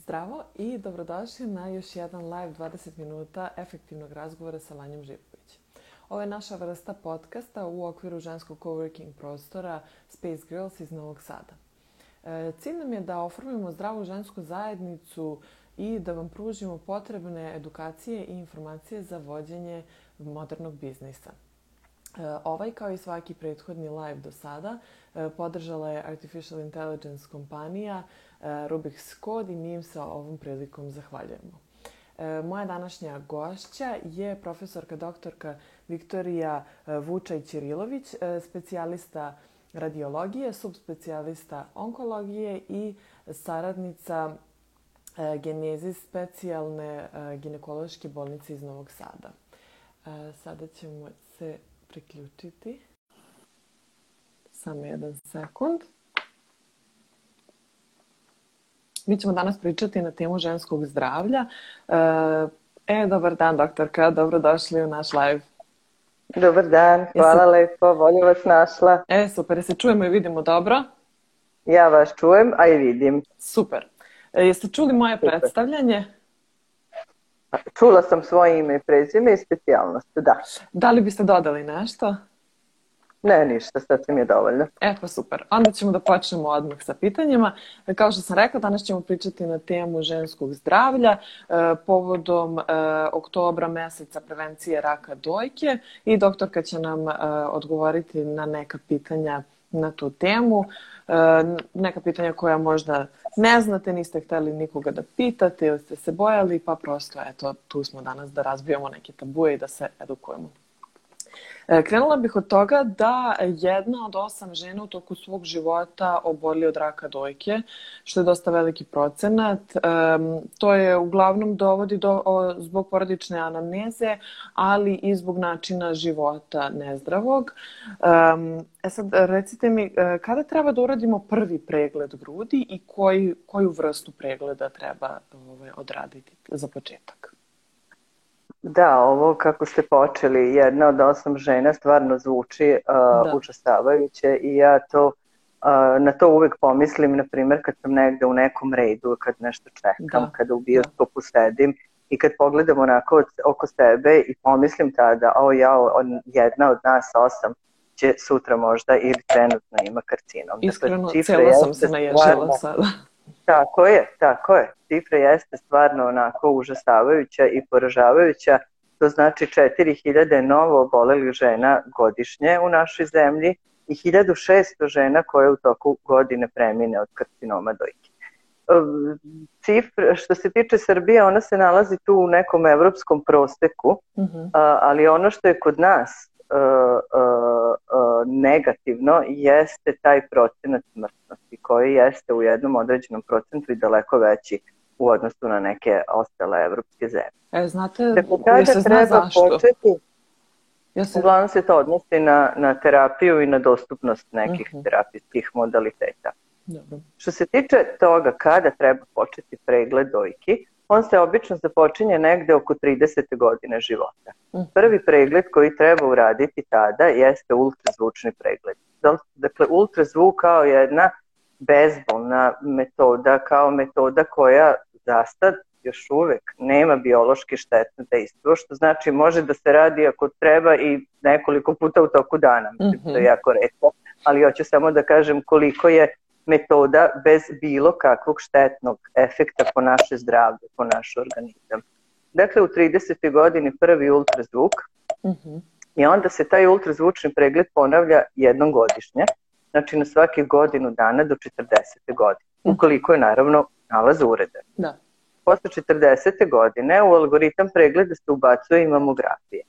Zdravo i dobrodošli na još jedan live 20 minuta efektivnog razgovora sa Lanjom Živković. Ovo je naša vrsta podcasta u okviru ženskog coworking prostora Space Girls iz Novog Sada. E, cilj nam je da oformimo zdravu žensku zajednicu i da vam pružimo potrebne edukacije i informacije za vođenje modernog biznisa. E, ovaj, kao i svaki prethodni live do sada, e, podržala je Artificial Intelligence kompanija e, Rubik's Code i mi im se ovom prilikom zahvaljujemo. Moja današnja gošća je profesorka doktorka Viktorija Vučaj-Ćirilović, specijalista radiologije, subspecijalista onkologije i saradnica genezis specijalne ginekološke bolnice iz Novog Sada. Sada ćemo se priključiti. Samo jedan sekund. Mi ćemo danas pričati na temu ženskog zdravlja. E, dobar dan, doktorka. Dobrodošli u naš live. Dobar dan, hvala Jesi... lepo, bolje vas našla. E, super, se čujemo i vidimo dobro? Ja vas čujem, a i vidim. Super. E, jeste čuli moje super. predstavljanje? Čula sam svoje ime i prezime i specijalnost, da. Da li biste dodali nešto? Ne, ništa, sad mi je dovoljno. E, pa super. Onda ćemo da počnemo odmah sa pitanjima. Kao što sam rekla, danas ćemo pričati na temu ženskog zdravlja eh, povodom eh, oktobra meseca prevencije raka dojke i doktorka će nam eh, odgovoriti na neka pitanja na tu temu. Neka pitanja koja možda ne znate, niste hteli nikoga da pitate ili ste se bojali, pa prosto eto, tu smo danas da razbijamo neke tabuje i da se edukujemo. E, krenula bih od toga da jedna od osam žena u toku svog života oboli od raka dojke, što je dosta veliki procenat. To je uglavnom dovodi do, zbog porodične anamneze, ali i zbog načina života nezdravog. E sad, recite mi, e, kada treba da uradimo prvi pregled grudi i koji, koju vrstu pregleda treba ovaj, odraditi za početak? Da, ovo kako ste počeli, jedna od osam žena stvarno zvuči uh, da. učestavajuće i ja to uh, na to uvek pomislim, na primjer kad sam negde u nekom redu, kad nešto čekam, da. kada u bioskopu sedim i kad pogledam onako oko sebe i pomislim tada, o ja, on, jedna od nas osam će sutra možda ili trenutno ima karcinom. Dakle, Iskreno, dakle, cijela sam se naježila sada. Tako je, tako je. Cifra jeste stvarno onako užasavajuća i poražavajuća. To znači 4000 novo obolelih žena godišnje u našoj zemlji i 1600 žena koje u toku godine premine od karcinoma dojke. Cifra, što se tiče Srbije, ona se nalazi tu u nekom evropskom prosteku, mhm. -huh. ali ono što je kod nas negativno jeste taj procenat smrtnosti koji jeste u jednom određenom procentu i daleko veći u odnosu na neke ostale evropske zemlje. E, znate, dakle, kada se treba zašto? početi, ja se... uglavnom se to odnosi na, na terapiju i na dostupnost nekih uh mhm. -huh. terapijskih modaliteta. Dobro. Što se tiče toga kada treba početi pregled dojki, on se obično započinje negde oko 30. godine života. Mhm. Prvi pregled koji treba uraditi tada jeste ultrazvučni pregled. Dakle, ultrazvuk kao jedna bezbolna metoda, kao metoda koja za sad još uvek nema biološki štetno dejstvo, što znači može da se radi ako treba i nekoliko puta u toku dana, mislim, mm -hmm. to je jako redko, ali hoću samo da kažem koliko je metoda bez bilo kakvog štetnog efekta po naše zdravlje, po naš organizam. Dakle, u 30. godini prvi ultrazvuk uh mhm. -huh. i onda se taj ultrazvučni pregled ponavlja jednom godišnje, znači na svakih godinu dana do 40. godine, mhm. ukoliko je naravno nalaz uredan. Da. Posle 40. godine u algoritam pregleda se ubacuje i mamografija.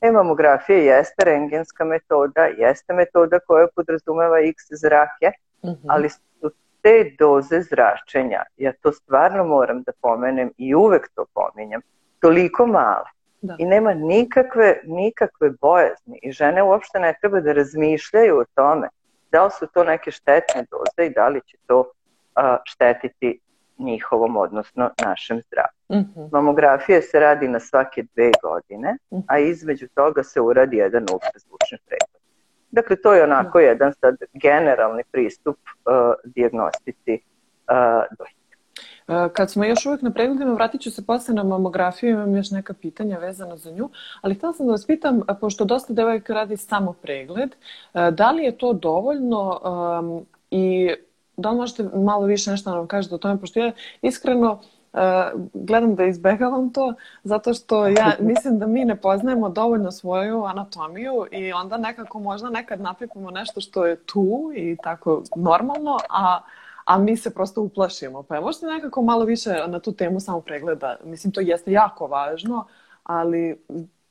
E, mamografija jeste rengenska metoda, jeste metoda koja podrazumeva x zrake, -hmm. ali su te doze zračenja, ja to stvarno moram da pomenem i uvek to pominjam, toliko male da. i nema nikakve, nikakve bojazni i žene uopšte ne treba da razmišljaju o tome da li su to neke štetne doze i da li će to a, štetiti njihovom, odnosno našem zdravlju. Mm -hmm. Mamografija se radi na svake dve godine, mm -hmm. a između toga se uradi jedan ultrazvučni pregled. Dakle, to je onako jedan sad generalni pristup uh, diagnostici uh, dojke. Kad smo još uvijek na pregledima, vratit ću se posle na mamografiju, imam još neka pitanja vezana za nju, ali htjela sam da vas pitam, pošto dosta devojka radi samo pregled, da li je to dovoljno um, i da li možete malo više nešto nam kažete o tome, pošto ja iskreno Uh, gledam da izbegavam to zato što ja mislim da mi ne poznajemo dovoljno svoju anatomiju i onda nekako možda nekad napipamo nešto što je tu i tako normalno, a, a mi se prosto uplašimo. Pa možete nekako malo više na tu temu samo pregleda. Mislim, to jeste jako važno, ali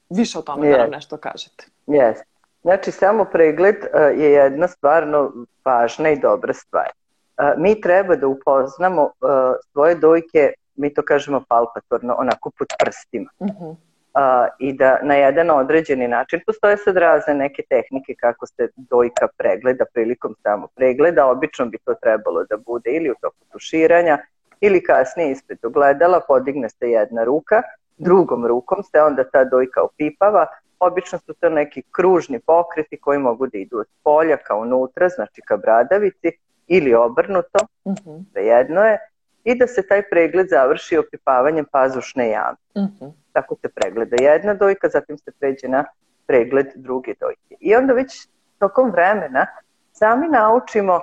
više o tome yes. da nam nešto kažete. Yes. Znači, samo pregled uh, je jedna stvarno važna i dobra stvar. Uh, mi treba da upoznamo svoje dojke mi to kažemo palpatorno, onako pod prstima. Uh, I da na jedan određeni način, postoje sad razne neke tehnike kako se dojka pregleda prilikom samo pregleda, obično bi to trebalo da bude ili u toku tuširanja, ili kasnije ispred ogledala podigne se jedna ruka, drugom rukom se onda ta dojka opipava, obično su to neki kružni pokreti koji mogu da idu od polja ka unutra, znači ka bradavici, ili obrnuto, uh-huh. jedno je, i da se taj pregled završi opipavanjem pazušne jame. Uh-huh. Tako se pregleda jedna dojka, zatim se pređe na pregled druge dojke. I onda već tokom vremena sami naučimo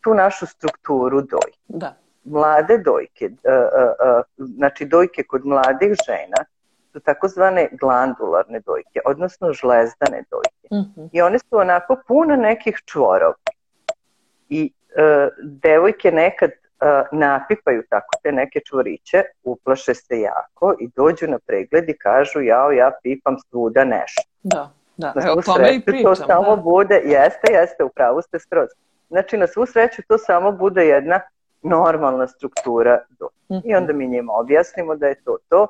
tu našu strukturu dojke. Da. Mlade dojke, uh, uh, uh, znači dojke kod mladih žena su takozvane glandularne dojke, odnosno žlezdane dojke. Uh-huh. I one su onako pune nekih čvorova. I uh, devojke nekad napipaju tako te neke čvoriće, uplaše se jako i dođu na pregled i kažu jao, ja pipam svuda nešto. Da, da, na evo tome i pričam. To samo da. bude, jeste, jeste, upravo ste skroz. Znači, na svu sreću to samo bude jedna normalna struktura do. I onda mi njima objasnimo da je to to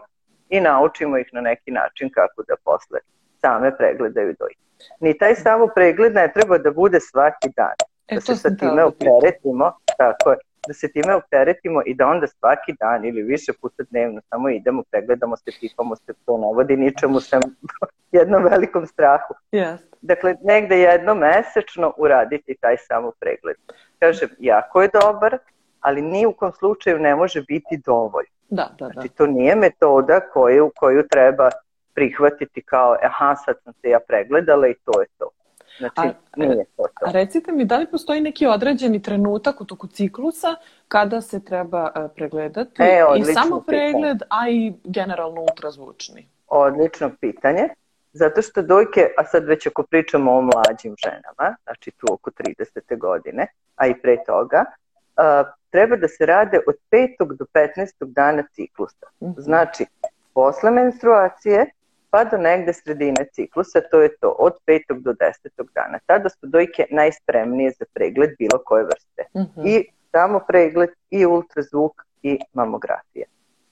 i naučimo ih na neki način kako da posle same pregledaju dojke. Ni taj samo pregled ne treba da bude svaki dan. E, da se sa time da opteretimo, tako je, da se time opteretimo i da onda svaki dan ili više puta dnevno samo idemo, pregledamo se, pipamo se, to ne vodi ničemu sem jednom velikom strahu. Yes. Dakle, negde jedno mesečno uraditi taj samo pregled. Kažem, jako je dobar, ali ni u kom slučaju ne može biti dovoljno. Da, da, da. Znači, to nije metoda koju, koju treba prihvatiti kao, aha, sad sam se ja pregledala i to je to. Znači, a, nije to to. A recite mi, da li postoji neki određeni trenutak u toku ciklusa kada se treba uh, pregledati e, i samo pregled, pitanje. a i generalno ultrazvučni? Odlično pitanje. Zato što dojke, a sad već ako pričamo o mlađim ženama, znači tu oko 30. godine, a i pre toga, uh, treba da se rade od 5. do 15. dana ciklusa. -hmm. Znači, posle menstruacije pa do negde sredine ciklusa, to je to, od 5. do 10. dana. Tada su dojke najspremnije za pregled bilo koje vrste. Mhm. -huh. I samo pregled, i ultrazvuk, i mamografija.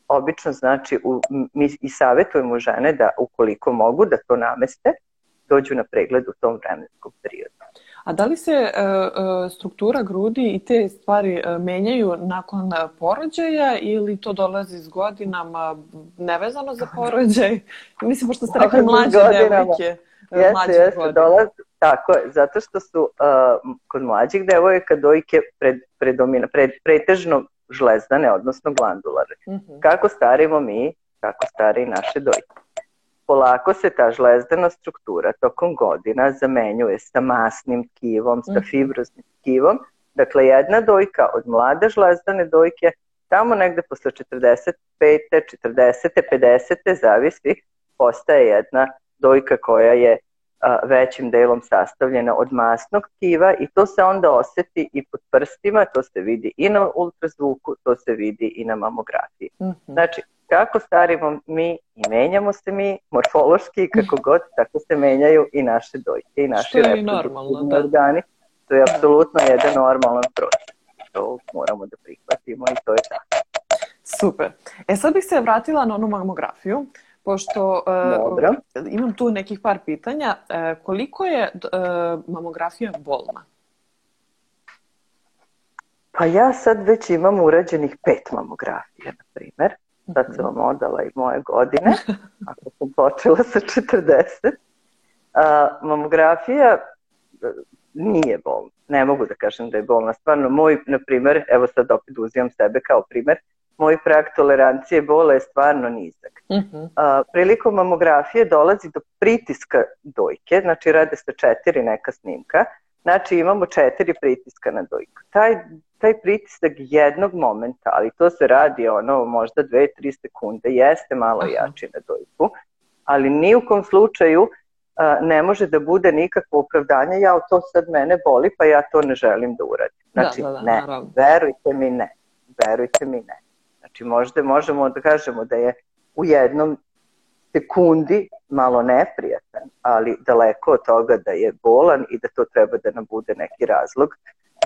Obično znači, u, mi i savjetujemo žene da ukoliko mogu da to nameste, dođu na pregled u tom vremenskom periodu. A da li se uh, struktura grudi i te stvari uh, menjaju nakon porođaja ili to dolazi s godinama nevezano za porođaj? Mislim, pošto ste rekli mlađe devojke. Jeste, jeste, dolazi, tako je, zato što su uh, kod mlađih devojaka dojke pred, predomina, pred, pretežno žlezdane, odnosno glandulare. Mhm. -huh. Kako starimo mi, kako stari naše dojke polako se ta žlezdana struktura tokom godina zamenjuje sa masnim tkivom, sa mhm. fibroznim tkivom. Dakle, jedna dojka od mlade žlezdane dojke, tamo negde posle 45. 40. 50. zavisi, postaje jedna dojka koja je a, većim delom sastavljena od masnog tkiva i to se onda oseti i pod prstima, to se vidi i na ultrazvuku, to se vidi i na mamografiji. Mm -hmm. Znači, kako starimo mi i menjamo se mi morfološki kako god, tako se menjaju i naše dojke i naši reproduktivni da. organi. To je apsolutno jedan normalan proces. To moramo da prihvatimo i to je tako. Super. E sad bih se vratila na onu mamografiju, pošto uh, imam tu nekih par pitanja. Uh, koliko je uh, mamografija bolna? Pa ja sad već imam urađenih pet mamografija, na primer. Sad sam vam odala i moje godine, ako sam počela sa 40. A, mamografija e, nije bolna. Ne mogu da kažem da je bolna. Stvarno, moj, na primer, evo sad opet uzimam sebe kao primer, moj prag tolerancije bola je stvarno nizak. Uh-huh. A, prilikom mamografije dolazi do pritiska dojke, znači rade se četiri neka snimka, znači imamo četiri pritiska na dojku. Taj, taj pritisak jednog momenta, ali to se radi ono možda dve, tri sekunde, jeste malo uh-huh. jači na dojku, ali ni u kom slučaju a, ne može da bude nikakvo opravdanje, ja to sad mene boli, pa ja to ne želim da uradim. Da, znači, da, da, da, ne, naravno. verujte mi ne, verujte mi ne. Znači, možda možemo da kažemo da je u jednom sekundi malo neprijatan, ali daleko od toga da je bolan i da to treba da nam bude neki razlog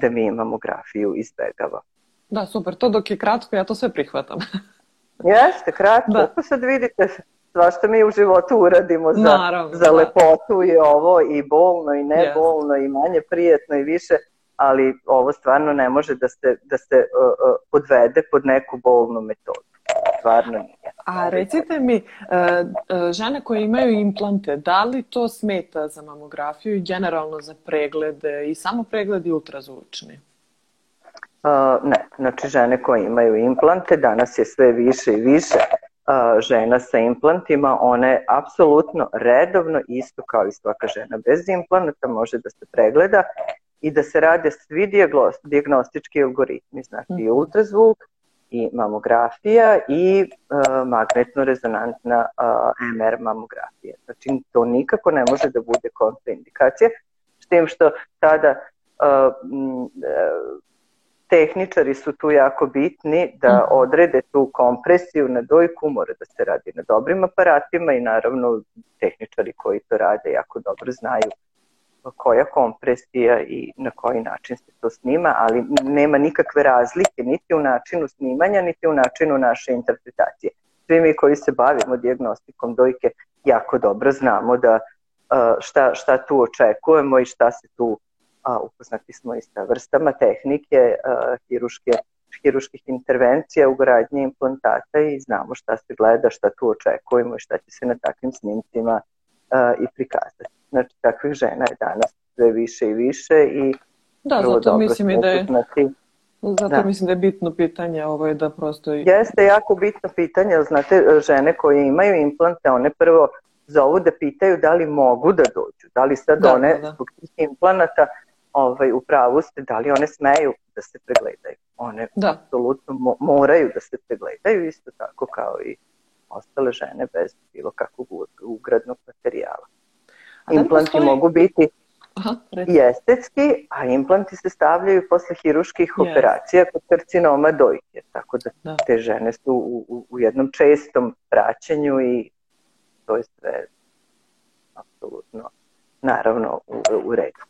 da mi mamografiju izbegava. Da, super. To dok je kratko, ja to sve prihvatam. Jeste, kratko. Da. Pa sad vidite svašta mi u životu uradimo za, Naravno, za da. lepotu i ovo i bolno i nebolno yes. i manje prijetno i više, ali ovo stvarno ne može da se, da se uh, uh, podvede pod neku bolnu metodu. Stvarno nije. A recite mi, uh, žene koje imaju implante, da li to smeta za mamografiju i generalno za preglede i samo pregledi ultrazvučni? Uh, ne, znači žene koje imaju implante, danas je sve više i više žena sa implantima, one apsolutno redovno, isto kao i svaka žena bez implanta, može da se pregleda i da se rade svi diagnostički algoritmi, znači i mhm. ultrazvuk, i mamografija i uh, magnetno-rezonantna uh, MR mamografija. Znači, to nikako ne može da bude kontraindikacija, s tim što tada uh, tehničari su tu jako bitni da mhm. odrede tu kompresiju na dojku, mora da se radi na dobrim aparatima i naravno tehničari koji to rade jako dobro znaju koja kompresija i na koji način se to snima, ali nema nikakve razlike niti u načinu snimanja, niti u načinu naše interpretacije. Svi mi koji se bavimo diagnostikom dojke jako dobro znamo da šta, šta tu očekujemo i šta se tu a, upoznati smo i sa vrstama tehnike a, hiruške, hiruških intervencija u gradnji implantata i znamo šta se gleda, šta tu očekujemo i šta će se na takvim snimcima i prikazati. Znači, takvih žena je danas sve više i više i da, zato mislim i da je Zato da. mislim da je bitno pitanje ovo je da prosto... Jeste jako bitno pitanje, znate, žene koje imaju implante, one prvo zovu da pitaju da li mogu da dođu, da li sad da, one da, da. zbog tih implanata ovaj, u pravu ste, da li one smeju da se pregledaju. One da. apsolutno mo moraju da se pregledaju, isto tako kao i ostale žene bez bilo kakvog ugradnog materijala. A da implanti postoji... mogu biti Aha, i estetski, a implanti se stavljaju posle hiruških yes. operacija kod karcinoma dojke, tako da, da. te žene su u, u, u jednom čestom praćenju i to je sve apsolutno naravno u, u redu.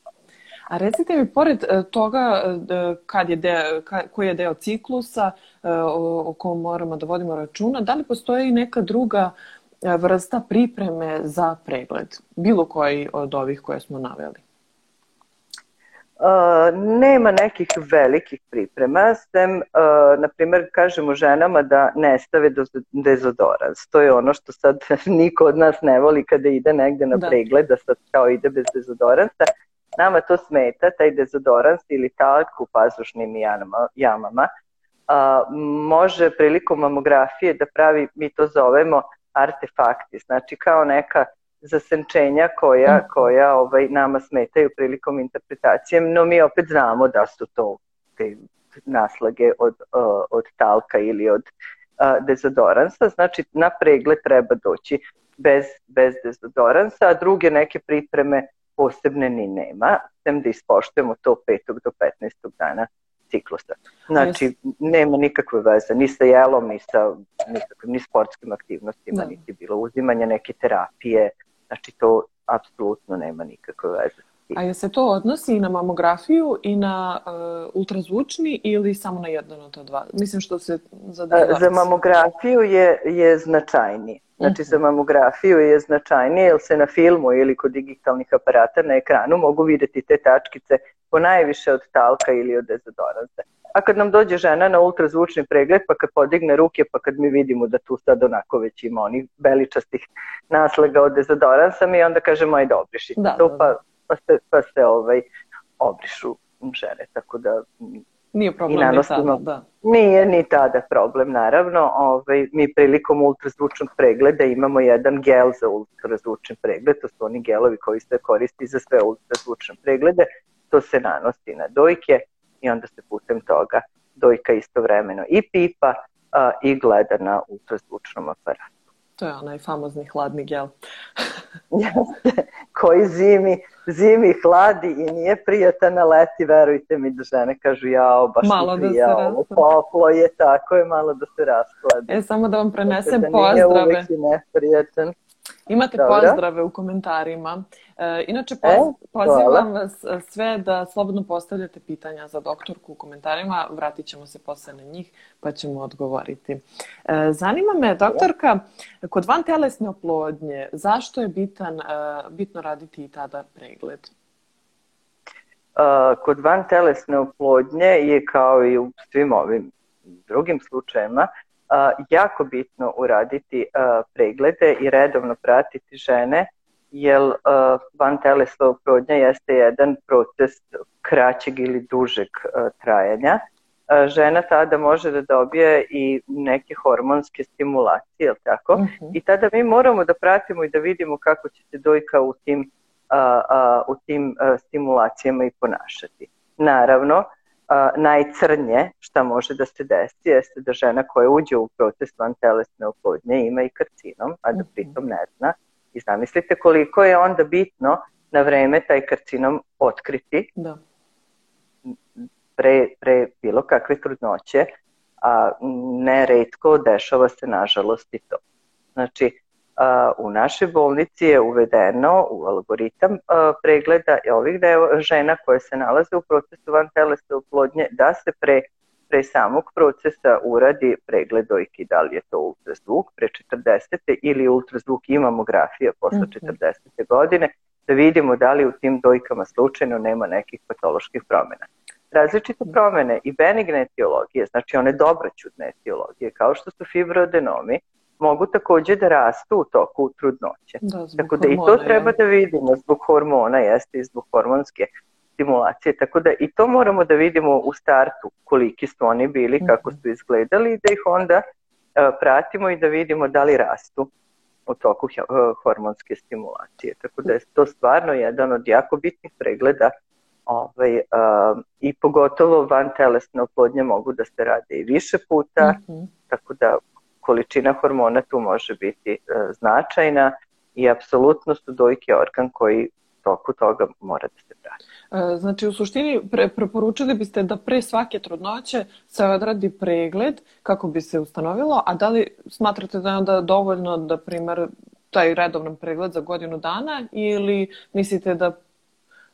A recite mi, pored e, toga e, kad je deo, koji je deo ciklusa e, o, kom moramo da vodimo računa, da li postoji i neka druga vrsta pripreme za pregled? Bilo koji od ovih koje smo naveli? Uh, nema nekih velikih priprema, sem, uh, na primjer, kažemo ženama da ne stave dezodorans. To je ono što sad niko od nas ne voli kada ide negde na da. pregled, da sad kao ide bez dezodoransa. Nama to smeta, taj dezodorans ili talk u pazušnim jamama, jamama. A, može prilikom mamografije da pravi, mi to zovemo artefakti, znači kao neka zasenčenja koja, mm. koja ovaj, nama smetaju prilikom interpretacije, no mi opet znamo da su to te naslage od, od talka ili od dezodoransa, znači na pregled treba doći bez, bez dezodoransa, a druge neke pripreme posebne ni nema, sem da ispoštujemo to 5. do 15. dana ciklusa. Znači, nema nikakve veze ni sa jelom, ni sa nikakvim, ni sportskim aktivnostima, da. niti bilo uzimanje neke terapije. Znači, to apsolutno nema nikakve veze. A je se to odnosi i na mamografiju i na uh, ultrazvučni ili samo na jedan od dva? Mislim što se za dva Za mamografiju je, je značajniji. Znači za mamografiju je značajnije jer se na filmu ili kod digitalnih aparata na ekranu mogu videti te tačkice po najviše od talka ili od dezodoransa. A kad nam dođe žena na ultrazvučni pregled, pa kad podigne ruke, pa kad mi vidimo da tu sad onako već ima onih beličastih naslaga od dezodoransa, mi onda kažemo obrišite da, to, da, pa, da. pa se, pa se ovaj, obrišu žene. Tako da Nije problem ni tada, da. Nije ni tada problem, naravno. Ovaj, mi prilikom ultrazvučnog pregleda imamo jedan gel za ultrazvučni pregled, to su oni gelovi koji se koristi za sve ultrazvučne preglede, to se nanosi na dojke i onda se putem toga dojka istovremeno i pipa a, i gleda na ultrazvučnom aparatu. To je onaj famozni hladni gel. Jeste, koji zimi, zimi hladi i nije prijatan na leti, verujte mi da žene kažu jao, baš malo da ovo poplo je, tako je, malo da se raskladi. E, samo da vam prenesem da pozdrave. Nije uvijek neprijatan. Imate Dobro. pozdrave u komentarima. E, inače, poz, e, pozivam vas e, sve da slobodno postavljate pitanja za doktorku u komentarima. Vratit ćemo se posle na njih pa ćemo odgovoriti. E, zanima me, doktorka, kod van telesne oplodnje, zašto je bitan, e, bitno raditi i tada pregled? Uh, kod van telesne oplodnje je kao i u svim ovim drugim slučajima jako bitno uraditi preglede i redovno pratiti žene, jer van telesna oplodnja jeste jedan proces kraćeg ili dužeg trajanja. Žena tada može da dobije i neke hormonske stimulacije, jel tako? Uh mhm. -huh. I tada mi moramo da pratimo i da vidimo kako će se dojka u tim, u tim stimulacijama i ponašati. Naravno, najcrnje šta može da se desi jeste da žena koja uđe u proces van telesne oplodnje ima i karcinom, a da mhm. pritom ne zna. I zamislite koliko je onda bitno na vreme taj karcinom otkriti da. pre, pre bilo kakve trudnoće, a ne redko dešava se nažalost i to. Znači, u našoj bolnici je uvedeno u algoritam pregleda ovih deo, žena koje se nalaze u procesu van telesne oplodnje da se pre, pre samog procesa uradi pregled dojki, da li je to ultrazvuk pre 40. ili ultrazvuk i mamografija posle mm -hmm. 40. godine, da vidimo da li u tim dojkama slučajno nema nekih patoloških promjena. Različite promene i benigne etiologije, znači one dobroćudne etiologije, kao što su fibroadenomi, mogu takođe da rastu u toku trudnoće. Da, Tako da hormona, i to treba ja. da vidimo zbog hormona, jeste i zbog hormonske stimulacije. Tako da i to moramo da vidimo u startu koliki su oni bili, kako su izgledali da ih onda uh, pratimo i da vidimo da li rastu u toku uh, hormonske stimulacije. Tako da je to stvarno jedan od jako bitnih pregleda ovaj, uh, i pogotovo van telesne oplodnje mogu da se rade i više puta, mm -hmm. tako da količina hormona tu može biti e, značajna i apsolutno su dojke organ koji toku toga mora da se prati. E, znači, u suštini pre, preporučili biste da pre svake trudnoće se odradi pregled kako bi se ustanovilo, a da li smatrate da je onda dovoljno da, primer, taj redovan pregled za godinu dana ili mislite da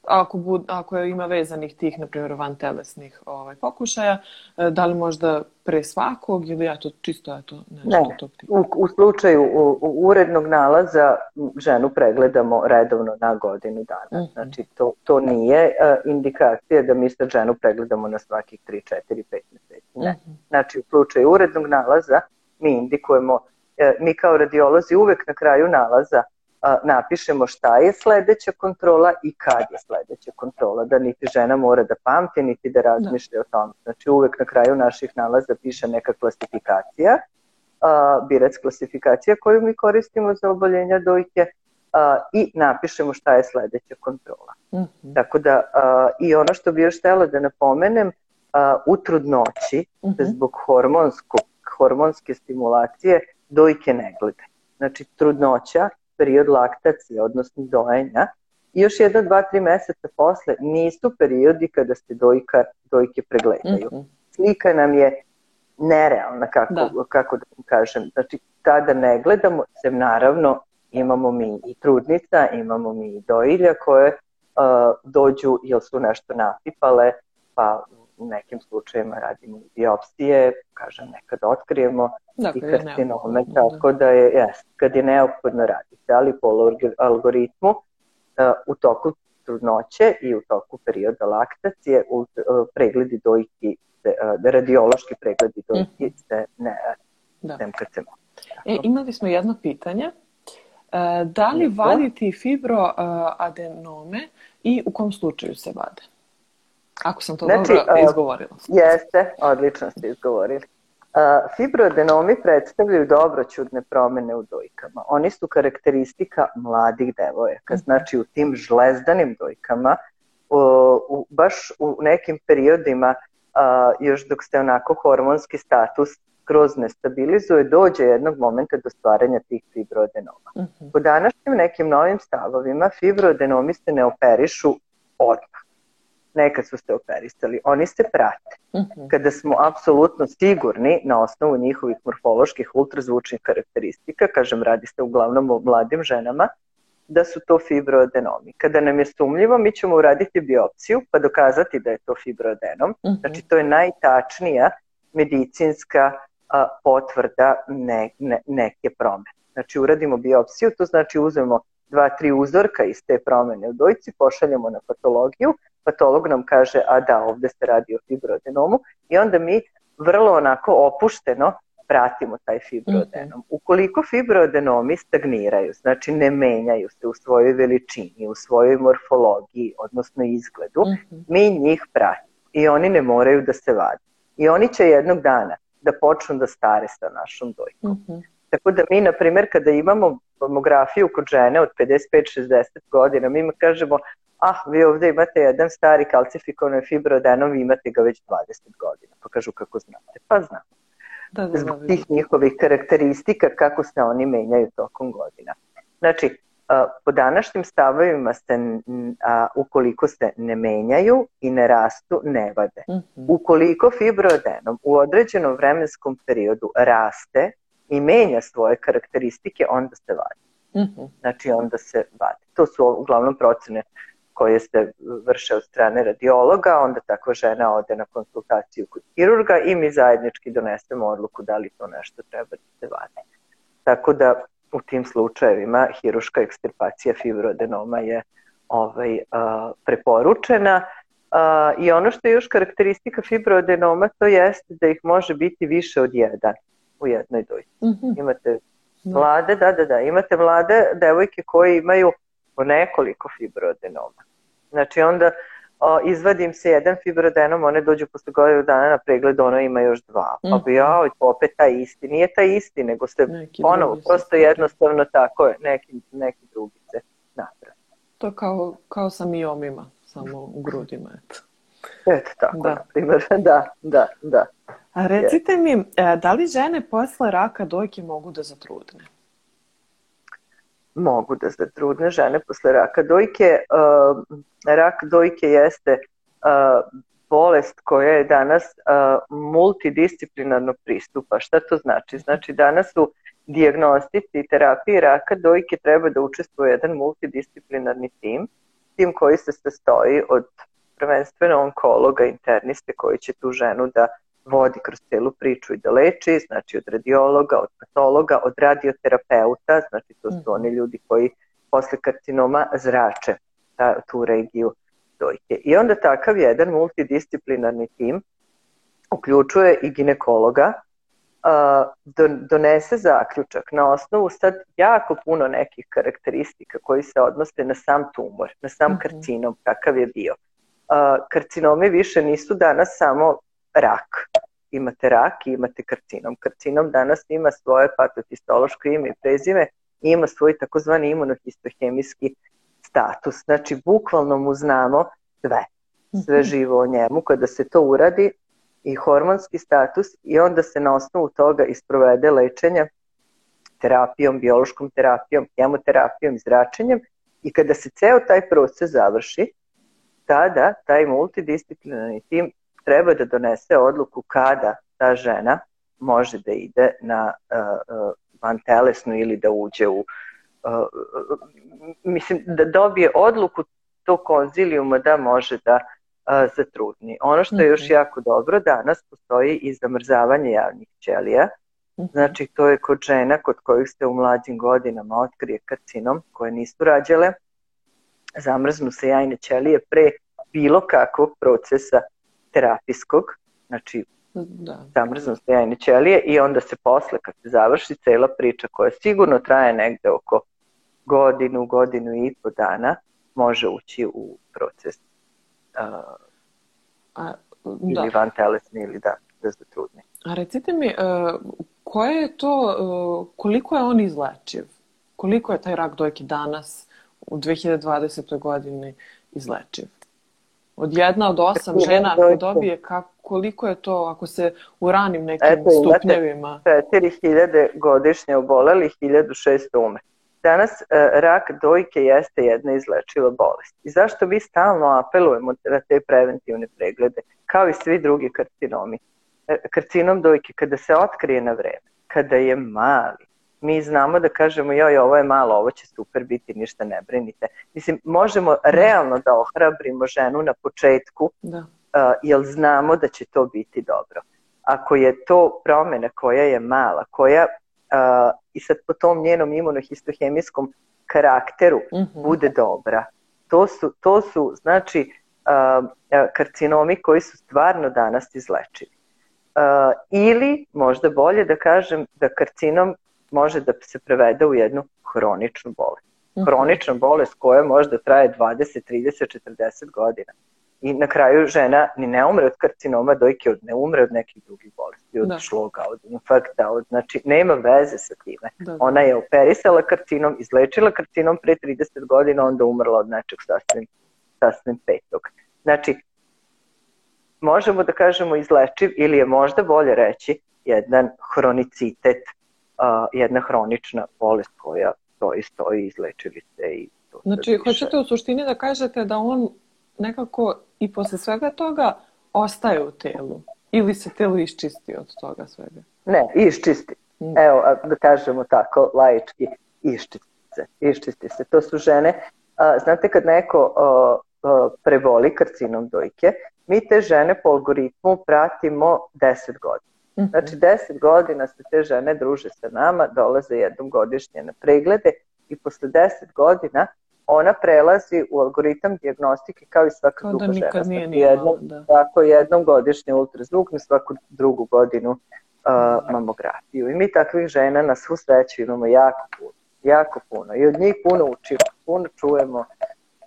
ako, bud, ako ima vezanih tih, na primjer, van telesnih ovaj, pokušaja, e, da li možda pre svakog ili ja to čisto to nešto ne, to u, u slučaju u, u urednog nalaza ženu pregledamo redovno na godinu dana. Mhm. -huh. Znači to, to nije uh, indikacija da mi sa ženu pregledamo na svakih 3, 4, 5 meseci. Ne. Mhm. -huh. Znači u slučaju urednog nalaza mi indikujemo, uh, mi kao radiolozi uvek na kraju nalaza napišemo šta je sledeća kontrola i kad je sledeća kontrola, da niti žena mora da pamti, niti da razmišlja da. o tome. Znači uvek na kraju naših nalaza piše neka klasifikacija, birac klasifikacija koju mi koristimo za oboljenja dojke a, i napišemo šta je sledeća kontrola. Mhm. -huh. Tako da, a, i ono što bi još htela da napomenem, a, u trudnoći, mhm. -huh. zbog hormonskog, hormonske stimulacije, dojke ne glede. Znači, trudnoća period laktacije, odnosno dojenja, i još jedno, dva, tri meseca posle nisu periodi kada se dojka, dojke pregledaju. Mm -hmm. Slika nam je nerealna, kako da, kako da kažem. Znači, tada ne gledamo, se naravno imamo mi i trudnica, imamo mi i dojilja koje uh, dođu ili su nešto napipale, pa u nekim slučajima radimo biopsije, kažem, nekad otkrijemo dakle, i karcinome, tako da je, jes, kad je neophodno raditi, ali po algoritmu uh, u toku trudnoće i u toku perioda laktacije u, uh, pregledi dojki, se, uh, radiološki pregledi dojki mm. se ne da. sem E, imali smo jedno pitanje. Da li vaditi fibroadenome i u kom slučaju se vade? Ako sam to znači, dobro izgovorila. Jeste, odlično ste izgovorili. Fibroadenomi predstavljaju dobroćudne promene u dojkama. Oni su karakteristika mladih devojaka. Mhm. Znači u tim žlezdanim dojkama, u, baš u nekim periodima, još dok ste onako hormonski status kroz nestabilizuje, dođe jednog momenta do stvaranja tih fibroadenoma. Uh-huh. Po današnjim nekim novim stavovima fibroadenomi se ne operišu odmah nekad su se operisali, oni se prate. Uh-huh. Kada smo apsolutno sigurni na osnovu njihovih morfoloških ultrazvučnih karakteristika, kažem radi se uglavnom o mladim ženama, da su to fibroadenomi. Kada nam je sumljivo, mi ćemo uraditi biopsiju pa dokazati da je to fibroadenom. Uh-huh. Znači to je najtačnija medicinska a, potvrda ne, ne, neke promene. Znači uradimo biopsiju, to znači uzmemo dva, tri uzorka iz te promene u dojci, pošaljemo na patologiju, patolog nam kaže, a da, ovde se radi o fibroadenomu i onda mi vrlo onako opušteno pratimo taj fibroadenom. Mhm. Ukoliko fibroadenomi stagniraju, znači ne menjaju se u svojoj veličini, u svojoj morfologiji, odnosno izgledu, mhm. mi njih pratimo i oni ne moraju da se vade. I oni će jednog dana da počnu da stare sa našom dojkom. Uh Tako da mi, na primjer, kada imamo mamografiju kod žene od 55-60 godina, mi kažemo, ah, vi ovde imate jedan stari kalcifikovan fibroadenom, vi imate ga već 20 godina. Pa kažu kako znate? Pa znam. Da, da, da, Zbog tih njihovih karakteristika kako se oni menjaju tokom godina. Znači, po današnjim stavovima se, a, ukoliko se ne menjaju i ne rastu, ne vade. Mhm. -huh. Ukoliko fibroadenom u određenom vremenskom periodu raste i menja svoje karakteristike, onda se vadi. Mhm. -huh. Znači onda se vadi. To su uglavnom procene koje se vrše od strane radiologa, onda takva žena ode na konsultaciju kod hirurga i mi zajednički donesemo odluku da li to nešto treba da se vadi. Tako da u tim slučajevima hiruška ekstirpacija fibroadenoma je ovaj, a, preporučena. A, I ono što je još karakteristika fibroadenoma to jeste da ih može biti više od jedan u jednoj dojci. Mm -hmm. Imate da. mlade, da, da, da, imate mlade devojke koje imaju po nekoliko fibroadenoma. Znači onda o, izvadim se jedan fibroadenom, one dođu posle godinu dana na pregled, ono ima još dva. Pa bi ja, mhm. opet taj isti. Nije taj isti, nego ste neki ponovo, prosto jednostavno tako je, neki, neki drugi se napravi. To kao, kao sa miomima, samo u grudima, eto. Eto tako, da. na primjer, da, da, da. A recite mi, e, da li žene posle raka dojke mogu da zatrudne? Mogu da zatrudne žene posle raka dojke. Uh, rak dojke jeste uh, bolest koja je danas uh, multidisciplinarnog pristupa. Šta to znači? Znači danas u diagnostici i terapiji raka dojke treba da učestvuje jedan multidisciplinarni tim, tim koji se sastoji od prvenstveno onkologa, interniste koji će tu ženu da vodi kroz celu priču i da leči, znači od radiologa, od patologa, od radioterapeuta, znači to su oni mhm. ljudi koji posle karcinoma zrače ta, tu regiju dojke. I onda takav jedan multidisciplinarni tim uključuje i ginekologa, donese zaključak na osnovu sad jako puno nekih karakteristika koji se odnose na sam tumor, na sam mhm. karcinom, kakav je bio. Karcinomi više nisu danas samo rak. Imate rak i imate karcinom. Karcinom danas ima svoje patohistološko ime i prezime i ima svoj takozvani imunohistohemijski status. Znači, bukvalno mu znamo sve, sve mhm. živo o njemu. Kada se to uradi i hormonski status i onda se na osnovu toga isprovede lečenje terapijom, biološkom terapijom, hemoterapijom i zračenjem i kada se ceo taj proces završi, tada taj multidisciplinarni tim treba da donese odluku kada ta žena može da ide na uh, van telesnu ili da uđe u uh, mislim da dobije odluku tog konzilijuma da može da uh, zatrudni. Ono što je još mhm. jako dobro, danas postoji i zamrzavanje javnih ćelija, mhm. Znači, to je kod žena kod kojih se u mlađim godinama otkrije karcinom, koje nisu rađale, zamrznu se jajne ćelije pre bilo kakvog procesa terapijskog, znači da. zamrznu se jajne ćelije i onda se posle kad se završi cela priča koja sigurno traje negde oko godinu, godinu i po dana može ući u proces uh, A, da. Ili van telesni ili da, da trudni. A recite mi, uh, koje je to, uh, koliko je on izlečiv? Koliko je taj rak dojke danas u 2020. godini izlečiv? Od jedna od osam žena ako dobije, kako, koliko je to ako se u ranim nekim Eto, stupnjevima? 4000 godišnje oboleli, 1600 ume. Danas e, rak dojke jeste jedna izlečiva bolest. I zašto mi stalno apelujemo na te preventivne preglede, kao i svi drugi karcinomi? E, karcinom dojke, kada se otkrije na vreme, kada je mali, mi znamo da kažemo joj ovo je malo, ovo će super biti, ništa ne brinite. Mislim, možemo realno da ohrabrimo ženu na početku, da. uh, jer znamo da će to biti dobro. Ako je to promena koja je mala, koja uh, i sad po tom njenom imunohistohemijskom karakteru mhm. -huh. bude dobra, to su, to su znači uh, karcinomi koji su stvarno danas izlečivi. Uh, ili možda bolje da kažem da karcinom može da se prevede u jednu hroničnu bolest. Mhm. Hronična bolest koja možda traje 20, 30, 40 godina. I na kraju žena ni ne umre od karcinoma dojke, od, ne umre od nekih drugih bolesti, od da. šloga, od infarkta, od, znači nema veze sa time. Da, da. Ona je operisala karcinom, izlečila karcinom pre 30 godina, onda umrla od nečeg sasvim, sasvim petog. Znači, možemo da kažemo izlečiv ili je možda bolje reći jedan hronicitet a, jedna hronična bolest koja stoji, stoji, izlečili se i to Znači, više. hoćete u suštini da kažete da on nekako i posle svega toga ostaje u telu ili se telo iščisti od toga svega? Ne, iščisti. Mm. Evo, da kažemo tako, laički, iščisti se. Iščisti se. To su žene, a, znate kad neko a, a, preboli karcinom dojke, mi te žene po algoritmu pratimo 10 godina. Mhm. Znači, deset godina se te žene druže sa nama, dolaze jednom godišnje na preglede i posle deset godina ona prelazi u algoritam diagnostike kao i svaka kao druga da žena. Nije znači, jednom, da. Tako jednom godišnje ultrazvuk na svaku drugu godinu uh, mamografiju. I mi takvih žena na svu sreću imamo jako puno. Jako puno. I od njih puno učimo, puno čujemo,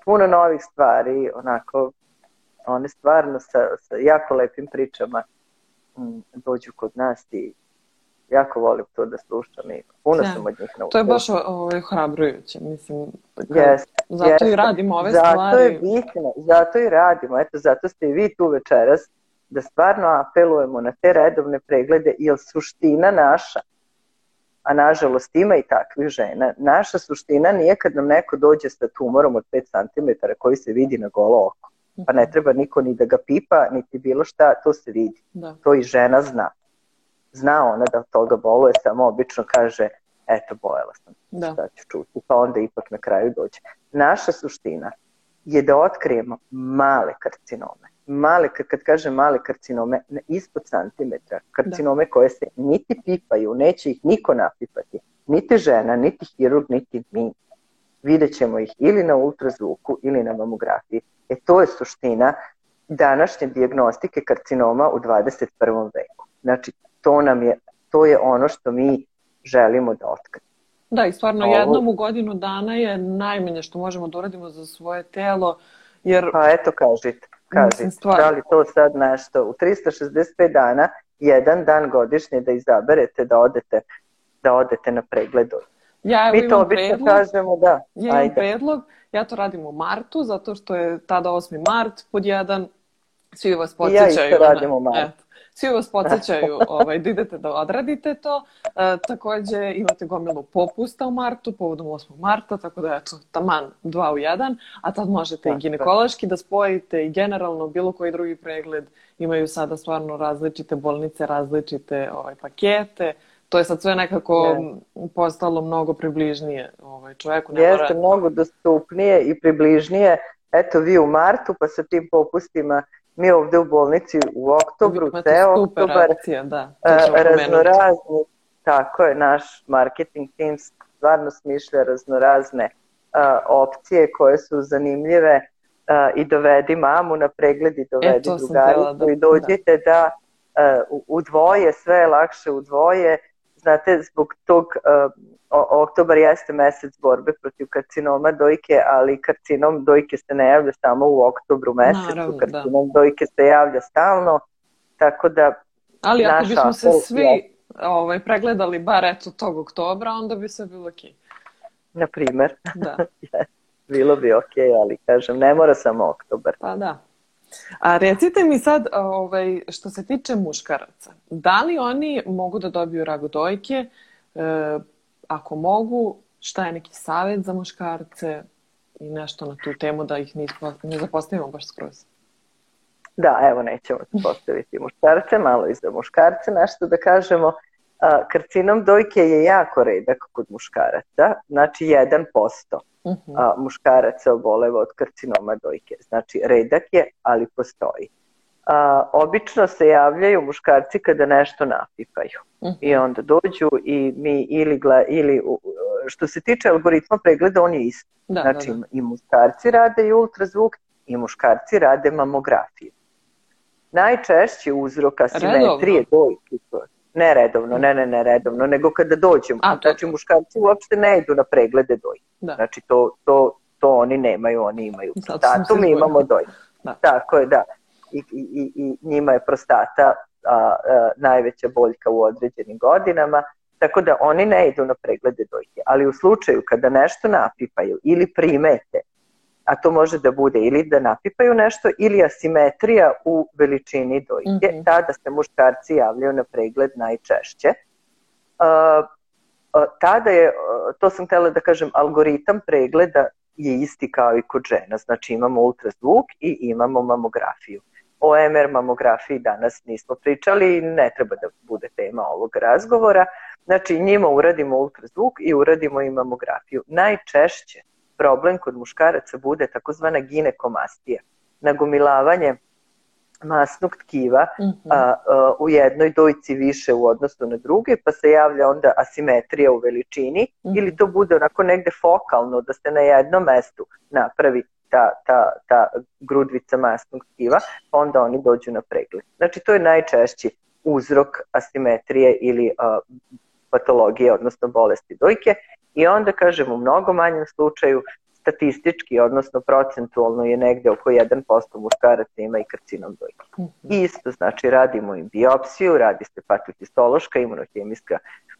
puno novih stvari, onako, one stvarno sa, sa jako lepim pričama dođu kod nas i jako volim to da slušam i puno ja. sam od njih naučila. To je baš ovaj, hrabrujuće, mislim. Yes, zato yes. i radimo ove zato stvari. Zato je bitno, zato i radimo. Eto, zato ste i vi tu večeras da stvarno apelujemo na te redovne preglede, jer suština naša, a nažalost ima i takvih žena, naša suština nije kad nam neko dođe sa tumorom od 5 cm koji se vidi na golo oko pa ne treba niko ni da ga pipa, niti bilo šta, to se vidi. Da. To i žena zna. Zna ona da od toga boluje, samo obično kaže, eto, bojala sam, da. šta ću čuti, pa onda ipak na kraju dođe. Naša suština je da otkrijemo male karcinome. Male, kad kažem male karcinome, ispod santimetra, karcinome da. koje se niti pipaju, neće ih niko napipati, niti žena, niti hirurg, niti mi. Vidjet ćemo ih ili na ultrazvuku ili na mamografiji E to je suština današnje diagnostike karcinoma u 21. veku. Znači, to nam je, to je ono što mi želimo da otkrijemo. Da, i stvarno Ovo... jednom u godinu dana je najmanje što možemo da uradimo za svoje telo, jer... Pa eto, kažite, kažite, stvarno... da li to sad nešto, u 365 dana, jedan dan godišnje da izaberete da odete, da odete na pregled Ja evo Mi to obično predlog, kažemo, da. Ja imam Ajde. predlog, ja to radim u martu, zato što je tada 8. mart, pod jedan, svi vas podsjećaju. Ja isto radim u martu. Eto, svi vas podsjećaju ovaj, da idete da odradite to. E, takođe imate gomilu popusta u martu, povodom 8. marta, tako da eto, taman dva u jedan, a tad možete da, i ginekološki da spojite i generalno bilo koji drugi pregled. Imaju sada stvarno različite bolnice, različite ovaj, pakete, to je sad sve nekako yes. postalo mnogo približnije ovaj, čoveku. Ne Jeste, mora... mnogo dostupnije i približnije. Eto, vi u martu, pa sa tim popustima mi ovde u bolnici u oktobru, ceo oktobar, akcija, da, raznorazni, tako je, naš marketing team stvarno smišlja raznorazne uh, opcije koje su zanimljive uh, i dovedi mamu na pregled i dovedi e, drugaricu da, i dođite da, da uh, u dvoje, sve je lakše u dvoje, znate, zbog tog uh, oktobar jeste mesec borbe protiv karcinoma dojke, ali karcinom dojke se ne javlja samo u oktobru mesecu, Naravno, da. karcinom da. dojke se javlja stalno, tako da Ali ako bismo se svi ovaj, pregledali bar eto tog oktobra, onda bi se bilo okej. Na primer. Da. bilo bi okej, okay, ali kažem, ne mora samo oktobar. Pa da. A recite mi sad, ovaj, što se tiče muškaraca, da li oni mogu da dobiju ragodojke? E, ako mogu, šta je neki savet za muškarce i nešto na tu temu da ih ne, ne zapostavimo baš skroz? Da, evo nećemo postaviti muškarce, malo i za muškarce, nešto da kažemo. Karcinom dojke je jako redak kod muškaraca, znači 1% uh -huh. a, muškaraca oboleva od karcinoma dojke. Znači redak je, ali postoji. A, obično se javljaju muškarci kada nešto napipaju uh -huh. i onda dođu i mi ili, gla, ili što se tiče algoritma pregleda on je isto. Da, znači da, da. i muškarci rade i ultrazvuk i muškarci rade mamografiju. Najčešći uzrok asimetrije dojke ne redovno, ne, ne, ne redovno, nego kada dođemo. A, znači, muškarci uopšte ne idu na preglede dojke. Da. Znači, to, to, to oni nemaju, oni imaju prostatu, mi imamo dojke. Da. Tako je, da. I, i, i njima je prostata a, a, najveća boljka u određenim godinama, tako da oni ne idu na preglede dojke. Ali u slučaju kada nešto napipaju ili primete a to može da bude ili da napipaju nešto ili asimetrija u veličini dojke, mm -hmm. tada se muškarci javljaju na pregled najčešće. Uh, tada je, to sam htela da kažem, algoritam pregleda je isti kao i kod žena, znači imamo ultrazvuk i imamo mamografiju. O MR mamografiji danas nismo pričali ne treba da bude tema ovog razgovora. Znači njima uradimo ultrazvuk i uradimo i mamografiju. Najčešće problem kod muškaraca bude takozvana ginekomastija, nagomilavanje masnog tkiva mm -hmm. a, a, u jednoj dojci više u odnosu na druge, pa se javlja onda asimetrija u veličini mm -hmm. ili to bude onako negde fokalno da se na jednom mestu napravi ta, ta, ta grudvica masnog tkiva, pa onda oni dođu na pregled. Znači to je najčešći uzrok asimetrije ili a, patologije, odnosno bolesti dojke I onda, kažem, u mnogo manjem slučaju statistički, odnosno procentualno je negde oko 1% muškaraca ima i karcinom dojke. Mm -hmm. Isto, znači, radimo im biopsiju, radi se patohistološka, imunohemijska,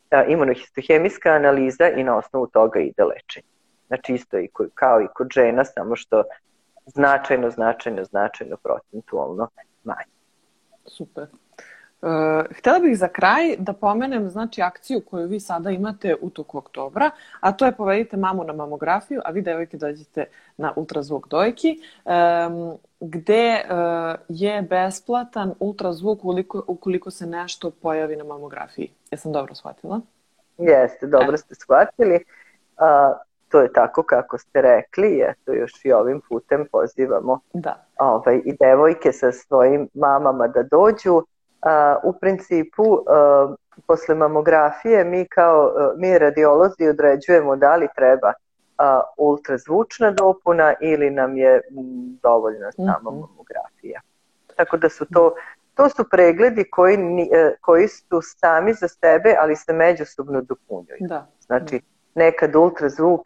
a, imunohistohemijska analiza i na osnovu toga ide lečenje. Znači, isto i kao i kod žena, samo što značajno, značajno, značajno procentualno manje. Super. Uh, htela bih za kraj da pomenem znači akciju koju vi sada imate u toku oktobra, a to je povedite mamu na mamografiju, a vi devojke dođete na ultrazvuk dojki, um, gde uh, je besplatan ultrazvuk ukoliko, ukoliko se nešto pojavi na mamografiji. Jesam dobro shvatila? Jeste, dobro e. ste shvatili. Uh, to je tako kako ste rekli, eto još i ovim putem pozivamo da. ovaj, i devojke sa svojim mamama da dođu u principu posle mamografije mi kao mi radiolozi određujemo da li treba ultrazvučna dopuna ili nam je dovoljna sama mm -hmm. mamografija. Tako da su to to su pregledi koji, e, koji su sami za sebe, ali se međusobno dopunjuju. Da. Znači, nekad ultrazvuk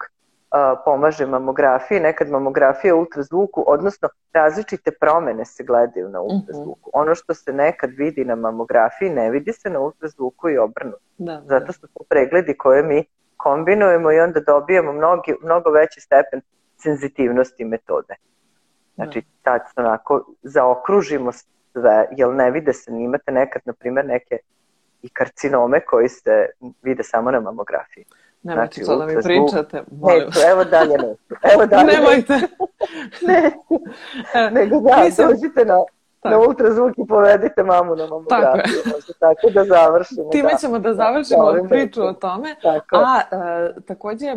pomaže mamografiji, nekad mamografija ultrazvuku, odnosno različite promene se gledaju na mhm. ultrazvuku. Uh -huh. Ono što se nekad vidi na mamografiji ne vidi se na ultrazvuku i obrnuto. Da, da. Zato su to pregledi koje mi kombinujemo i onda dobijamo mnogi, mnogo veći stepen senzitivnosti metode. Znači, da. tad onako zaokružimo sve, jel ne vide se, imate nekad, na primjer, neke i karcinome koji se vide samo na mamografiji. Nemojte znači, to da mi pričate, molim. Neću, evo dalje neću. Evo dalje Nemojte. ne, nego da, Nisam... dođite na, tako. na ultrazvuk i povedite mamu na mamografiju. Tako, Možda tako da završimo. Time da. ćemo da završimo da, priču o tome. Tako. A e, takođe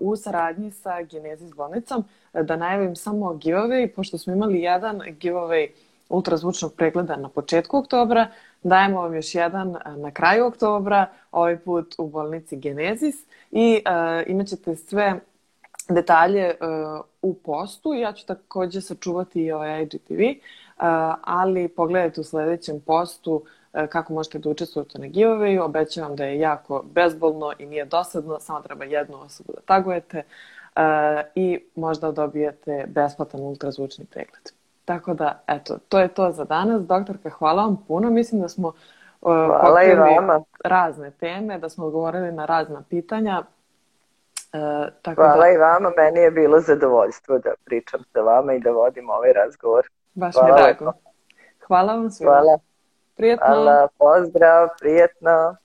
u saradnji sa Genezis bolnicom e, da najavim samo giveaway, pošto smo imali jedan giveaway ultrazvučnog pregleda na početku oktobra, Dajemo vam još jedan na kraju oktobra, ovaj put u bolnici Genezis i uh, imat ćete sve detalje uh, u postu. Ja ću takođe sačuvati i ovaj IGTV, uh, ali pogledajte u sledećem postu e, kako možete da učestvujete na giveaway. Obećavam da je jako bezbolno i nije dosadno, samo treba jednu osobu da tagujete i možda dobijete besplatan ultrazvučni pregled. Tako da, eto, to je to za danas. Doktorka, hvala vam puno. Mislim da smo uh, hvala i vama. razne teme, da smo odgovorili na razna pitanja. Uh, tako hvala da... i vama. Meni je bilo zadovoljstvo da pričam sa vama i da vodim ovaj razgovor. Baš hvala mi je drago. Hvala vam svima. Hvala. Prijetno. Hvala, pozdrav, prijetno.